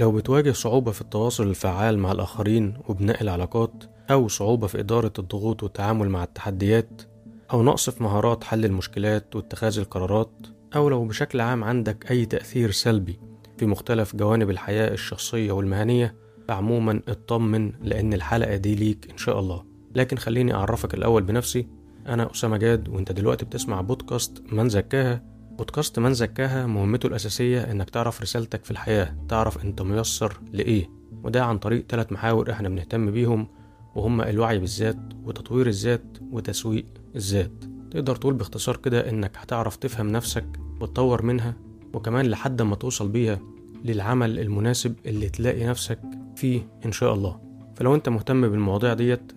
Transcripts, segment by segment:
لو بتواجه صعوبة في التواصل الفعال مع الآخرين وبناء العلاقات أو صعوبة في إدارة الضغوط والتعامل مع التحديات أو نقص في مهارات حل المشكلات واتخاذ القرارات أو لو بشكل عام عندك أي تأثير سلبي في مختلف جوانب الحياة الشخصية والمهنية فعموما اطمن لأن الحلقة دي ليك إن شاء الله. لكن خليني أعرفك الأول بنفسي أنا أسامة جاد وأنت دلوقتي بتسمع بودكاست من زكاها بودكاست من زكاها مهمته الأساسية إنك تعرف رسالتك في الحياة تعرف أنت ميسر لإيه. وده عن طريق ثلاث محاور إحنا بنهتم بيهم وهما الوعي بالذات وتطوير الذات وتسويق الذات. تقدر تقول باختصار كده إنك هتعرف تفهم نفسك وتطور منها وكمان لحد ما توصل بيها للعمل المناسب اللي تلاقي نفسك فيه إن شاء الله. فلو أنت مهتم بالمواضيع ديت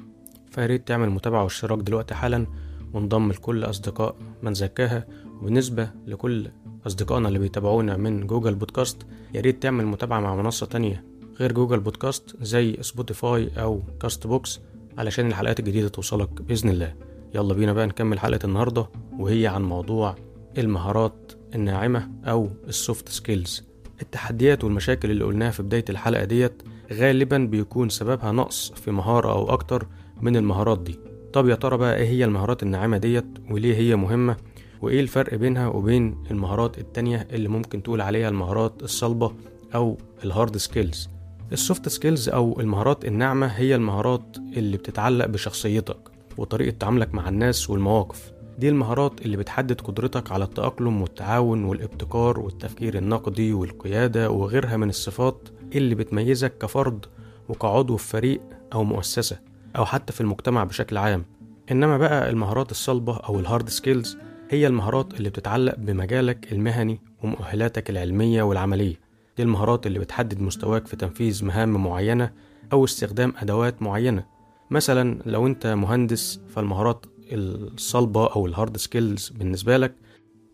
فياريت تعمل متابعة واشتراك دلوقتي حالا وانضم لكل أصدقاء من زكاها وبالنسبة لكل أصدقائنا اللي بيتابعونا من Google Podcast ياريت تعمل متابعة مع منصة تانية غير Google Podcast زي Spotify أو Castbox علشان الحلقات الجديدة توصلك بإذن الله. يلا بينا بقى نكمل حلقة النهاردة وهي عن موضوع المهارات الناعمة أو ال soft skills. التحديات والمشاكل اللي قلناها في بداية الحلقة ديت غالبا بيكون سببها نقص في مهارة أو أكتر من المهارات دي. طب يا ترى بقى إيه هي المهارات الناعمة ديت وليه هي مهمة؟ وإيه الفرق بينها وبين المهارات التانية اللي ممكن تقول عليها المهارات الصلبة أو ال hard skills ال soft skills أو المهارات الناعمة هي المهارات اللي بتتعلق بشخصيتك وطريقة تعاملك مع الناس والمواقف. دي المهارات اللي بتحدد قدرتك على التأقلم والتعاون والابتكار والتفكير النقدي والقيادة وغيرها من الصفات اللي بتميزك كفرد وكعضو في فريق أو مؤسسة أو حتى في المجتمع بشكل عام. إنما بقى المهارات الصلبة أو ال hard skills هي المهارات اللي بتتعلق بمجالك المهني ومؤهلاتك العلمية والعملية. دي المهارات اللي بتحدد مستواك في تنفيذ مهام معينة أو استخدام أدوات معينة. مثلا لو أنت مهندس فالمهارات الصلبة أو ال hard skills بالنسبة لك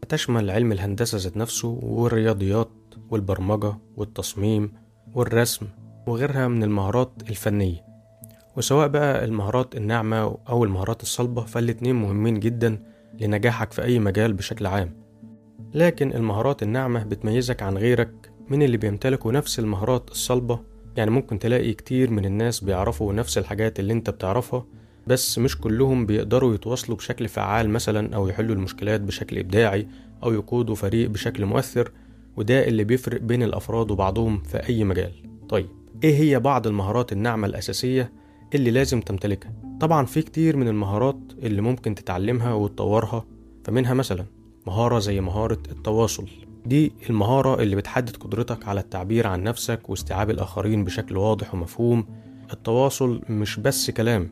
تشمل علم الهندسة ذات نفسه والرياضيات والبرمجة والتصميم والرسم وغيرها من المهارات الفنية. وسواء بقى المهارات الناعمة أو المهارات الصلبة فالاتنين مهمين جدا لنجاحك في أي مجال بشكل عام. لكن المهارات الناعمة بتميزك عن غيرك من اللي بيمتلكوا نفس المهارات الصلبة. يعني ممكن تلاقي كتير من الناس بيعرفوا نفس الحاجات اللي انت بتعرفها بس مش كلهم بيقدروا يتواصلوا بشكل فعال مثلا أو يحلوا المشكلات بشكل إبداعي أو يقودوا فريق بشكل مؤثر وده اللي بيفرق بين الأفراد وبعضهم في أي مجال. طيب إيه هي بعض المهارات الناعمة الأساسية اللي لازم تمتلكها. طبعا في كتير من المهارات اللي ممكن تتعلمها وتطورها فمنها مثلا مهارة زي مهارة التواصل. دي المهارة اللي بتحدد قدرتك على التعبير عن نفسك واستيعاب الآخرين بشكل واضح ومفهوم. التواصل مش بس كلام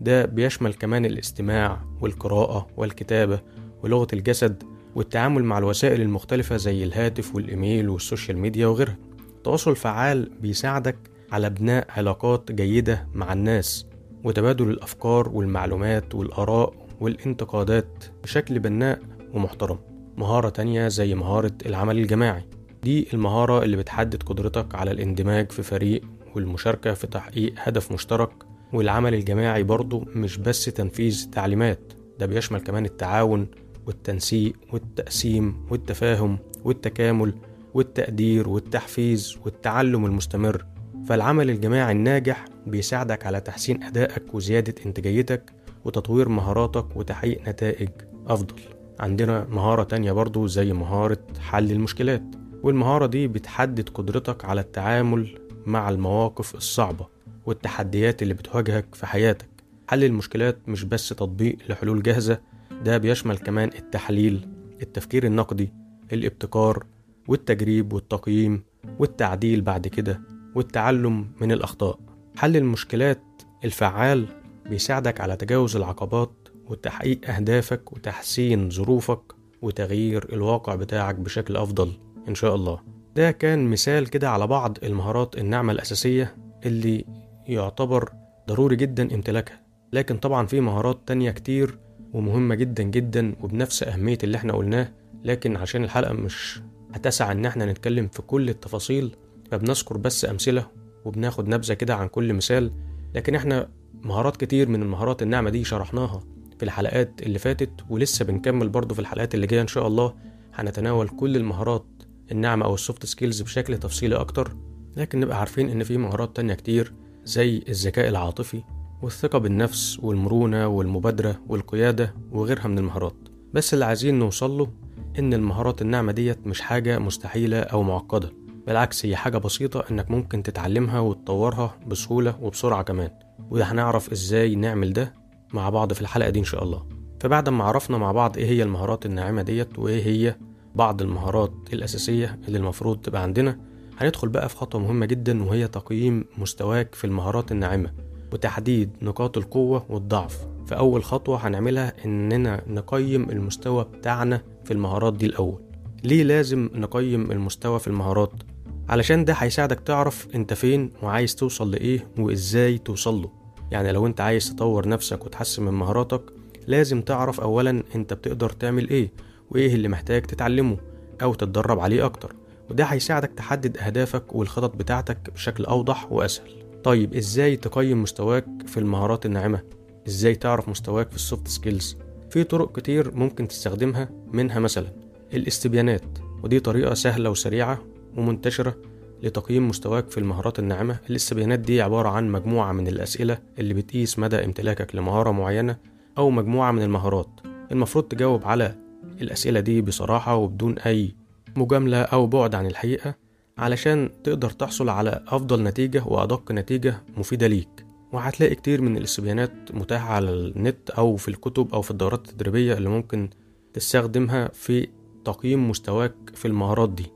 ده بيشمل كمان الاستماع والقراءة والكتابة ولغة الجسد والتعامل مع الوسائل المختلفة زي الهاتف والإيميل وال social media وغيرها. التواصل الفعال بيساعدك على بناء علاقات جيدة مع الناس وتبادل الأفكار والمعلومات والآراء والانتقادات بشكل بناء ومحترم. مهارة تانية زي مهارة العمل الجماعي. دي المهارة اللي بتحدد قدرتك على الاندماج في فريق والمشاركة في تحقيق هدف مشترك. والعمل الجماعي برضه مش بس تنفيذ تعليمات ده بيشمل كمان التعاون والتنسيق والتقسيم والتفاهم والتكامل والتقدير والتحفيز والتعلم المستمر. فالعمل الجماعي الناجح بيساعدك على تحسين أدائك وزيادة إنتاجيتك وتطوير مهاراتك وتحقيق نتائج أفضل. عندنا مهارة تانية برضو زي مهارة حل المشكلات والمهارة دي بتحدد قدرتك على التعامل مع المواقف الصعبة والتحديات اللي بتواجهك في حياتك. حل المشكلات مش بس تطبيق لحلول جاهزة ده بيشمل كمان التحليل التفكير النقدي الابتكار والتجريب والتقييم والتعديل بعد كده. والتعلم من الأخطاء. حل المشكلات الفعال بيساعدك على تجاوز العقبات وتحقيق أهدافك وتحسين ظروفك وتغيير الواقع بتاعك بشكل أفضل إن شاء الله. ده كان مثال كده على بعض المهارات الناعمة الأساسية اللي يعتبر ضروري جدا امتلاكها. لكن طبعا في مهارات تانية كتير ومهمة جدا جدا وبنفس أهمية اللي إحنا قلناه لكن عشان الحلقة مش هتسع إن إحنا نتكلم في كل التفاصيل فبنذكر بس أمثلة وبناخد نبذة كده عن كل مثال لكن إحنا مهارات كتير من المهارات الناعمة دي شرحناها في الحلقات اللي فاتت ولسه بنكمل برضه في الحلقات اللي جاية إن شاء الله. هنتناول كل المهارات الناعمة أو ال soft skills بشكل تفصيلي أكتر لكن نبقى عارفين إن في مهارات تانية كتير زي الذكاء العاطفي والثقة بالنفس والمرونة والمبادرة والقيادة وغيرها من المهارات. بس اللي عايزين نوصل له إن المهارات الناعمة ديت مش حاجة مستحيلة أو معقدة. بالعكس هي حاجة بسيطة إنك ممكن تتعلمها وتطورها بسهولة وبسرعة كمان. وده هنعرف إزاي نعمل ده مع بعض في الحلقة دي إن شاء الله. فبعد ما عرفنا مع بعض إيه هي المهارات الناعمة ديت وإيه هي بعض المهارات الأساسية اللي المفروض تبقى عندنا هندخل بقى في خطوة مهمة جدا وهي تقييم مستواك في المهارات الناعمة وتحديد نقاط القوة والضعف. فأول خطوة هنعملها إننا نقيم المستوى بتاعنا في المهارات دي الأول. ليه لازم نقيم المستوى في المهارات؟ علشان ده هيساعدك تعرف انت فين وعايز توصل لإيه وإزاي توصل له يعني لو انت عايز تطور نفسك وتحسن من مهاراتك لازم تعرف أولا انت بتقدر تعمل إيه وإيه اللي محتاج تتعلمه أو تتدرب عليه أكتر وده هيساعدك تحدد أهدافك والخطط بتاعتك بشكل أوضح وأسهل طيب إزاي تقيم مستواك في المهارات الناعمة؟ إزاي تعرف مستواك في ال soft skills؟ في طرق كتير ممكن تستخدمها منها مثلا الاستبيانات ودي طريقة سهلة وسريعة ومنتشرة لتقييم مستواك في المهارات الناعمة. الاستبيانات دي عبارة عن مجموعة من الأسئلة اللي بتقيس مدى امتلاكك لمهارة معينة أو مجموعة من المهارات. المفروض تجاوب على الأسئلة دي بصراحة وبدون أي مجاملة أو بعد عن الحقيقة علشان تقدر تحصل على أفضل نتيجة وأدق نتيجة مفيدة ليك. وهتلاقي كتير من الاستبيانات متاحة على النت أو في الكتب أو في الدورات التدريبية اللي ممكن تستخدمها في تقييم مستواك في المهارات دي.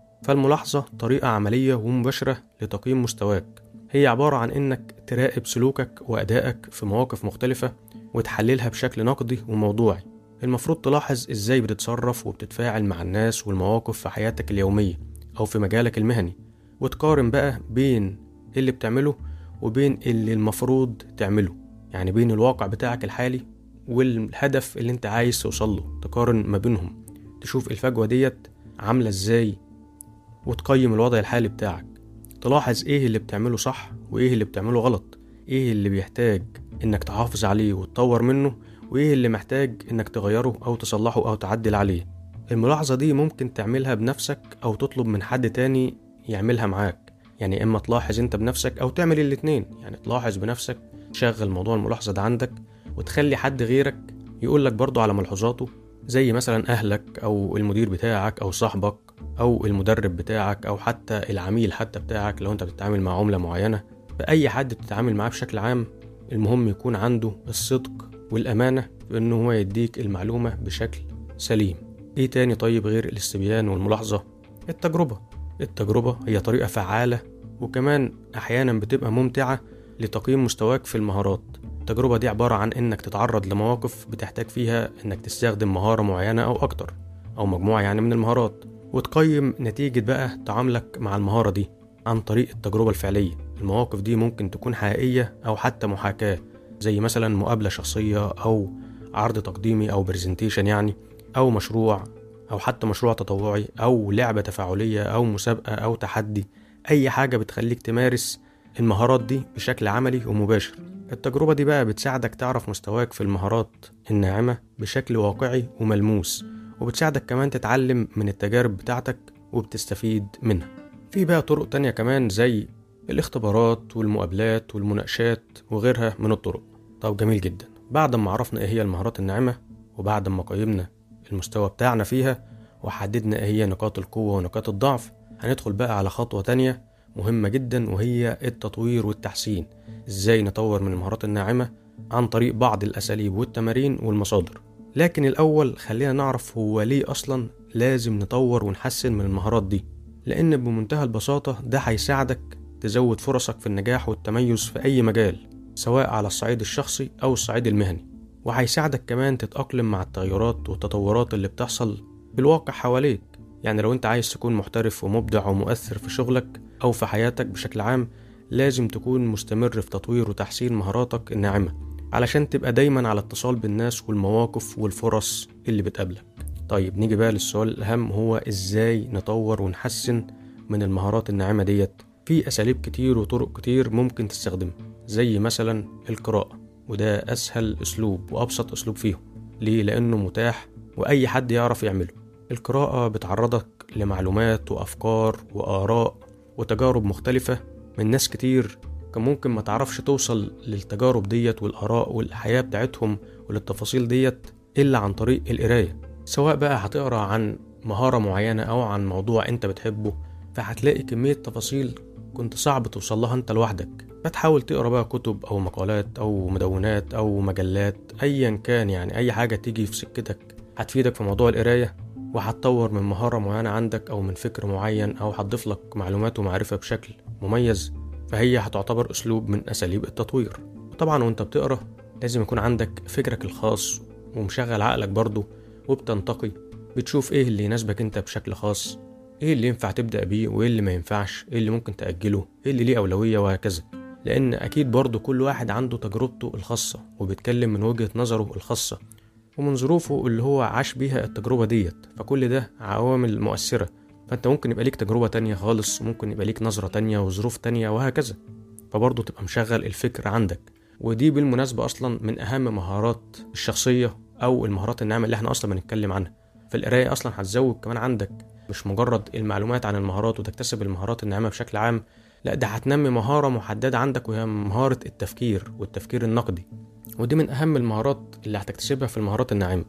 فالملاحظة طريقة عملية ومباشرة لتقييم مستواك. هي عبارة عن إنك تراقب سلوكك وأدائك في مواقف مختلفة وتحللها بشكل نقدي وموضوعي. المفروض تلاحظ إزاي بتتصرف وبتتفاعل مع الناس والمواقف في حياتك اليومية أو في مجالك المهني وتقارن بقى بين اللي بتعمله وبين اللي المفروض تعمله يعني بين الواقع بتاعك الحالي والهدف اللي أنت عايز توصل له تقارن ما بينهم تشوف الفجوة ديت عاملة إزاي وتقيم الوضع الحالي بتاعك. تلاحظ إيه اللي بتعمله صح وإيه اللي بتعمله غلط. إيه اللي بيحتاج إنك تحافظ عليه وتطور منه وإيه اللي محتاج إنك تغيره أو تصلحه أو تعدل عليه. الملاحظة دي ممكن تعملها بنفسك أو تطلب من حد تاني يعملها معاك. يعني إما تلاحظ أنت بنفسك أو تعمل الاتنين. يعني تلاحظ بنفسك تشغل موضوع الملاحظة ده عندك وتخلي حد غيرك يقولك برضو على ملحوظاته زي مثلا أهلك أو المدير بتاعك أو صاحبك أو المدرب بتاعك أو حتى العميل حتى بتاعك لو أنت بتتعامل مع عملة معينة. فأي حد بتتعامل معاه بشكل عام المهم يكون عنده الصدق والأمانة في إنه هو يديك المعلومة بشكل سليم. إيه تاني طيب غير الاستبيان والملاحظة؟ التجربة. التجربة هي طريقة فعالة وكمان أحيانا بتبقى ممتعة لتقييم مستواك في المهارات. التجربة دي عبارة عن إنك تتعرض لمواقف بتحتاج فيها إنك تستخدم مهارة معينة أو أكتر أو مجموعة يعني من المهارات وتقيم نتيجة بقى تعاملك مع المهارة دي عن طريق التجربة الفعلية. المواقف دي ممكن تكون حقيقية أو حتى محاكاة زي مثلا مقابلة شخصية أو عرض تقديمي أو برزنتيشن يعني أو مشروع أو حتى مشروع تطوعي أو لعبة تفاعلية أو مسابقة أو تحدي. أي حاجة بتخليك تمارس المهارات دي بشكل عملي ومباشر. التجربة دي بقى بتساعدك تعرف مستواك في المهارات الناعمة بشكل واقعي وملموس وبتساعدك كمان تتعلم من التجارب بتاعتك وبتستفيد منها. في بقى طرق تانية كمان زي الاختبارات والمقابلات والمناقشات وغيرها من الطرق. طب جميل جدا. بعد ما عرفنا إيه هي المهارات الناعمة وبعد ما قيمنا المستوى بتاعنا فيها وحددنا إيه هي نقاط القوة ونقاط الضعف هندخل بقى على خطوة تانية مهمة جدا وهي التطوير والتحسين. إزاي نطور من المهارات الناعمة عن طريق بعض الأساليب والتمارين والمصادر. لكن الأول خلينا نعرف هو ليه أصلا لازم نطور ونحسن من المهارات دي. لأن بمنتهى البساطة ده هيساعدك تزود فرصك في النجاح والتميز في أي مجال سواء على الصعيد الشخصي أو الصعيد المهني. وهيساعدك كمان تتأقلم مع التغيرات والتطورات اللي بتحصل بالواقع حواليك. يعني لو أنت عايز تكون محترف ومبدع ومؤثر في شغلك أو في حياتك بشكل عام لازم تكون مستمر في تطوير وتحسين مهاراتك الناعمة علشان تبقى دايما على اتصال بالناس والمواقف والفرص اللي بتقابلك. طيب نيجي بقى للسؤال الأهم هو إزاي نطور ونحسن من المهارات الناعمة ديت؟ في أساليب كتير وطرق كتير ممكن تستخدمها زي مثلا القراءة وده أسهل أسلوب وأبسط أسلوب فيهم. ليه؟ لأنه متاح وأي حد يعرف يعمله. القراءة بتعرضك لمعلومات وأفكار وآراء وتجارب مختلفة من ناس كتير كان ممكن ما تعرفش توصل للتجارب ديت والآراء والحياة بتاعتهم وللتفاصيل ديت إلا عن طريق القراية. سواء بقى هتقرأ عن مهارة معينة أو عن موضوع أنت بتحبه فهتلاقي كمية تفاصيل كنت صعب توصل لها أنت لوحدك. فتحاول تقرأ بقى كتب أو مقالات أو مدونات أو مجلات أيا كان يعني أي حاجة تيجي في سكتك هتفيدك في موضوع القراية. وهتطور من مهارة معينة عندك أو من فكر معين أو هتضيف لك معلومات ومعرفة بشكل مميز فهي هتعتبر أسلوب من أساليب التطوير. طبعا وأنت بتقرأ لازم يكون عندك فكرك الخاص ومشغل عقلك برضه وبتنتقي بتشوف إيه اللي يناسبك أنت بشكل خاص إيه اللي ينفع تبدأ بيه وإيه اللي ما ينفعش إيه اللي ممكن تأجله إيه اللي ليه أولوية وهكذا. لأن أكيد برضه كل واحد عنده تجربته الخاصة وبيتكلم من وجهة نظره الخاصة. ومن ظروفه اللي هو عاش بيها التجربة ديت. فكل ده عوامل مؤثرة. فأنت ممكن يبقى ليك تجربة تانية خالص وممكن يبقى ليك نظرة تانية وظروف تانية وهكذا. فبرضه تبقى مشغل الفكر عندك. ودي بالمناسبة أصلا من أهم مهارات الشخصية أو المهارات الناعمة اللي إحنا أصلا بنتكلم عنها. فالقراية أصلا هتزود كمان عندك. مش مجرد المعلومات عن المهارات وتكتسب المهارات الناعمة بشكل عام. لا ده هتنمي مهارة محددة عندك وهي مهارة التفكير والتفكير النقدي. ودي من أهم المهارات اللي هتكتسبها في المهارات الناعمة.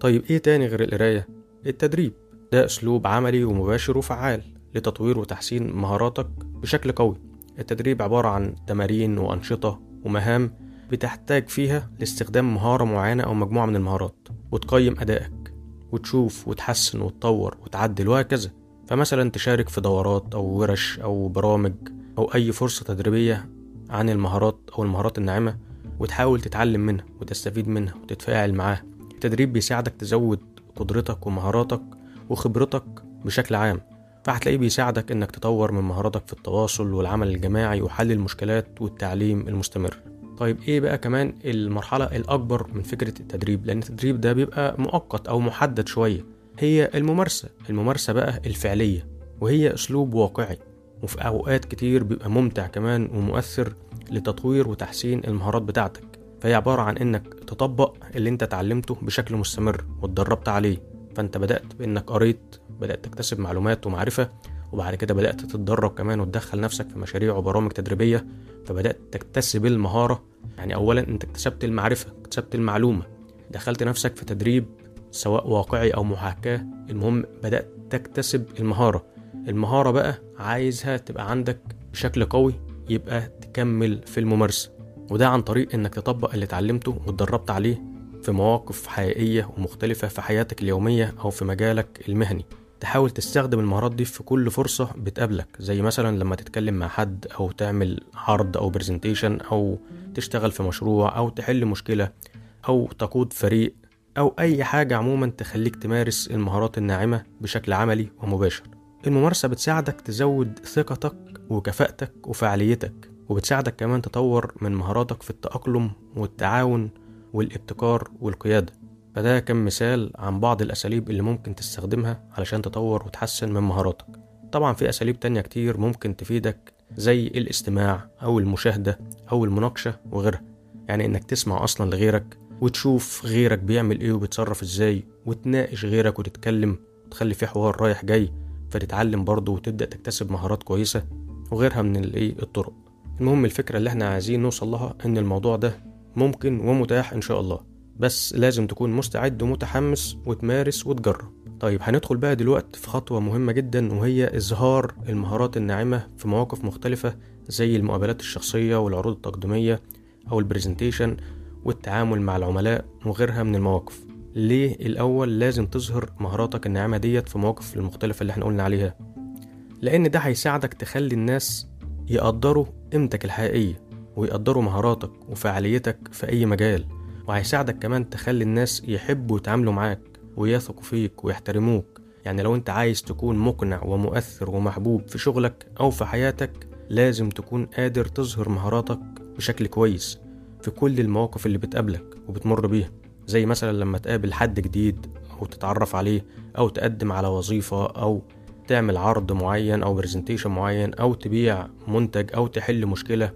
طيب إيه تاني غير القراية؟ التدريب. ده أسلوب عملي ومباشر وفعال لتطوير وتحسين مهاراتك بشكل قوي. التدريب عبارة عن تمارين وأنشطة ومهام بتحتاج فيها لاستخدام مهارة معينة أو مجموعة من المهارات وتقيم أدائك وتشوف وتحسن وتطور وتعدل وهكذا. فمثلا تشارك في دورات أو ورش أو برامج أو أي فرصة تدريبية عن المهارات أو المهارات الناعمة وتحاول تتعلم منها وتستفيد منها وتتفاعل معاها. التدريب بيساعدك تزود قدرتك ومهاراتك وخبرتك بشكل عام. فهتلاقيه بيساعدك إنك تطور من مهاراتك في التواصل والعمل الجماعي وحل المشكلات والتعليم المستمر. طيب إيه بقى كمان المرحلة الأكبر من فكرة التدريب؟ لأن التدريب ده بيبقى مؤقت أو محدد شوية. هي الممارسة. الممارسة بقى الفعلية وهي أسلوب واقعي. وفي أوقات كتير بيبقى ممتع كمان ومؤثر لتطوير وتحسين المهارات بتاعتك. فهي عبارة عن إنك تطبق اللي أنت اتعلمته بشكل مستمر واتدربت عليه. فأنت بدأت بإنك قريت بدأت تكتسب معلومات ومعرفة وبعد كده بدأت تتدرب كمان وتدخل نفسك في مشاريع وبرامج تدريبية. فبدأت تكتسب المهارة. يعني أولا أنت اكتسبت المعرفة اكتسبت المعلومة. دخلت نفسك في تدريب سواء واقعي أو محاكاة. المهم بدأت تكتسب المهارة. المهارة بقى عايزها تبقى عندك بشكل قوي يبقى تكمل في الممارسة. وده عن طريق إنك تطبق اللي اتعلمته واتدربت عليه في مواقف حقيقية ومختلفة في حياتك اليومية أو في مجالك المهني. تحاول تستخدم المهارات دي في كل فرصة بتقابلك زي مثلا لما تتكلم مع حد أو تعمل عرض أو برزنتيشن أو تشتغل في مشروع أو تحل مشكلة أو تقود فريق أو أي حاجة عموما تخليك تمارس المهارات الناعمة بشكل عملي ومباشر. الممارسة بتساعدك تزود ثقتك وكفاءتك وفعاليتك وبتساعدك كمان تطور من مهاراتك في التأقلم والتعاون والابتكار والقيادة. فده كم مثال عن بعض الأساليب اللي ممكن تستخدمها علشان تطور وتحسن من مهاراتك. طبعا في أساليب تانية كتير ممكن تفيدك زي الاستماع أو المشاهدة أو المناقشة وغيرها. يعني إنك تسمع أصلا لغيرك وتشوف غيرك بيعمل إيه وبيتصرف إزاي وتناقش غيرك وتتكلم وتخلي في حوار رايح جاي. فتتعلم برضه وتبدأ تكتسب مهارات كويسة وغيرها من الإيه الطرق. المهم الفكرة اللي إحنا عايزين نوصل لها إن الموضوع ده ممكن ومتاح إن شاء الله. بس لازم تكون مستعد ومتحمس وتمارس وتجرب. طيب هندخل بقى دلوقتي في خطوة مهمة جدا وهي إظهار المهارات الناعمة في مواقف مختلفة زي المقابلات الشخصية والعروض التقديمية أو البرزنتيشن والتعامل مع العملاء وغيرها من المواقف. ليه الأول لازم تظهر مهاراتك الناعمة ديت في مواقف المختلفة اللي إحنا قلنا عليها؟ لأن ده هيساعدك تخلي الناس يقدروا قيمتك الحقيقية ويقدروا مهاراتك وفعاليتك في أي مجال وهيساعدك كمان تخلي الناس يحبوا يتعاملوا معاك ويثقوا فيك ويحترموك. يعني لو انت عايز تكون مقنع ومؤثر ومحبوب في شغلك أو في حياتك لازم تكون قادر تظهر مهاراتك بشكل كويس في كل المواقف اللي بتقابلك وبتمر بيها. زي مثلا لما تقابل حد جديد أو تتعرف عليه أو تقدم على وظيفة أو تعمل عرض معين أو برزنتيشن معين أو تبيع منتج أو تحل مشكلة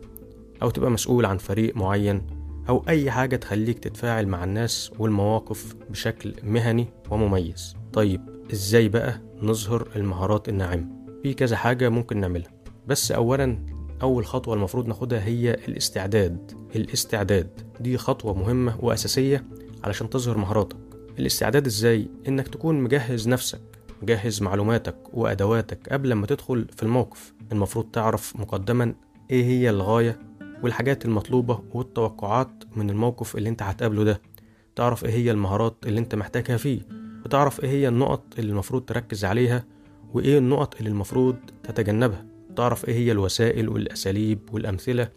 أو تبقى مسؤول عن فريق معين أو أي حاجة تخليك تتفاعل مع الناس والمواقف بشكل مهني ومميز. طيب إزاي بقى نظهر المهارات الناعمة؟ في كذا حاجة ممكن نعملها. بس أولا أول خطوة المفروض ناخدها هي الاستعداد. الاستعداد دي خطوة مهمة وأساسية علشان تظهر مهاراتك. الاستعداد إزاي؟ إنك تكون مجهز نفسك مجهز معلوماتك وأدواتك قبل ما تدخل في الموقف. المفروض تعرف مقدما إيه هي الغاية والحاجات المطلوبة والتوقعات من الموقف اللي أنت هتقابله ده. تعرف إيه هي المهارات اللي أنت محتاجها فيه وتعرف إيه هي النقط اللي المفروض تركز عليها وإيه النقط اللي المفروض تتجنبها. تعرف إيه هي الوسائل والأساليب والأمثلة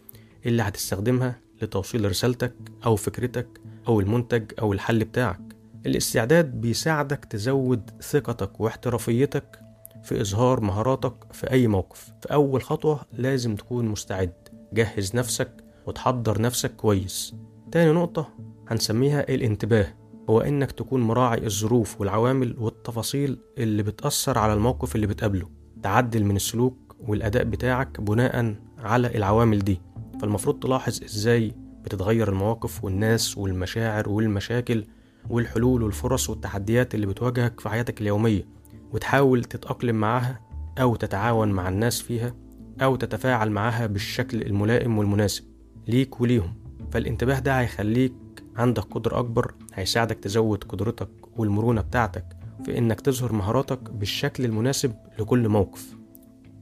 اللي هتستخدمها لتوصيل رسالتك أو فكرتك أو المنتج أو الحل بتاعك. الاستعداد بيساعدك تزود ثقتك واحترافيتك في إظهار مهاراتك في أي موقف. فأول خطوة لازم تكون مستعد. جهز نفسك وتحضر نفسك كويس. تاني نقطة هنسميها الانتباه هو إنك تكون مراعي الظروف والعوامل والتفاصيل اللي بتأثر على الموقف اللي بتقابله. تعدل من السلوك والأداء بتاعك بناء على العوامل دي. فالمفروض تلاحظ إزاي بتتغير المواقف والناس والمشاعر والمشاكل والحلول والفرص والتحديات اللي بتواجهك في حياتك اليومية وتحاول تتأقلم معاها أو تتعاون مع الناس فيها أو تتفاعل معاها بالشكل الملائم والمناسب ليك وليهم. فالانتباه ده هيخليك عندك قدرة أكبر هيساعدك تزود قدرتك والمرونة بتاعتك في إنك تظهر مهاراتك بالشكل المناسب لكل موقف.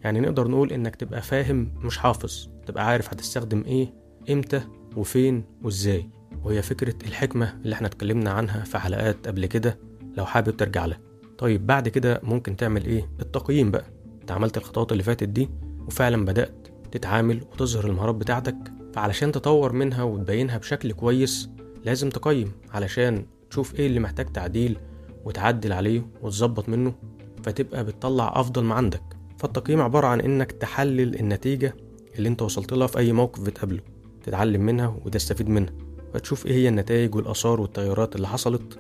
يعني نقدر نقول إنك تبقى فاهم مش حافظ تبقى عارف هتستخدم إيه إمتى وفين وإزاي؟ وهي فكرة الحكمة اللي إحنا اتكلمنا عنها في حلقات قبل كده لو حابب ترجع لها. طيب بعد كده ممكن تعمل إيه؟ التقييم بقى. أنت عملت الخطوات اللي فاتت دي وفعلا بدأت تتعامل وتظهر المهارات بتاعتك. فعلشان تطور منها وتبينها بشكل كويس لازم تقيم علشان تشوف إيه اللي محتاج تعديل وتعدل عليه وتظبط منه فتبقى بتطلع أفضل ما عندك. فالتقييم عبارة عن إنك تحلل النتيجة اللي أنت وصلت لها في أي موقف بتقابله. تتعلم منها وتستفيد منها فتشوف إيه هي النتائج والآثار والتغيرات اللي حصلت.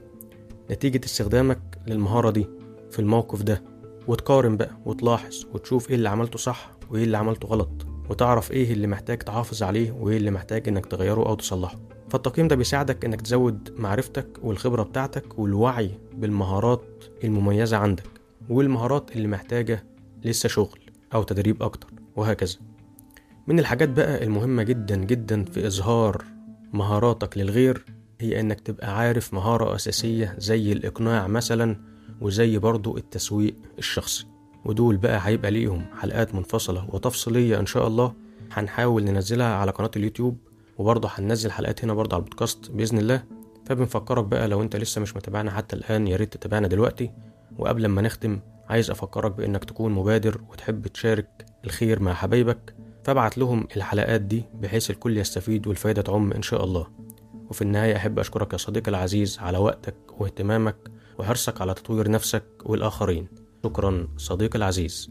نتيجة استخدامك للمهارة دي في الموقف ده وتقارن بقى وتلاحظ وتشوف إيه اللي عملته صح وإيه اللي عملته غلط وتعرف إيه اللي محتاج تحافظ عليه وإيه اللي محتاج إنك تغيره أو تصلحه. فالتقييم ده بيساعدك إنك تزود معرفتك والخبرة بتاعتك والوعي بالمهارات المميزة عندك والمهارات اللي محتاجة لسه شغل أو تدريب أكتر وهكذا. من الحاجات بقى المهمة جدا جدا في إظهار مهاراتك للغير هي إنك تبقى عارف مهارة أساسية زي الإقناع مثلا وزي برضو التسويق الشخصي. ودول بقى هيبقى ليهم حلقات منفصلة وتفصيلية إن شاء الله هنحاول ننزلها على قناة اليوتيوب وبرضه هننزل حلقات هنا برضه على البودكاست بإذن الله. فبنفكرك بقى لو أنت لسه مش متابعنا حتى الآن يا ريت تتابعنا دلوقتي. وقبل ما نختم عايز أفكرك بإنك تكون مبادر وتحب تشارك الخير مع حبايبك. فابعت لهم الحلقات دي بحيث الكل يستفيد والفايدة تعم إن شاء الله. وفي النهاية أحب أشكرك يا صديقي العزيز على وقتك واهتمامك وحرصك على تطوير نفسك والآخرين. شكرا صديقي العزيز.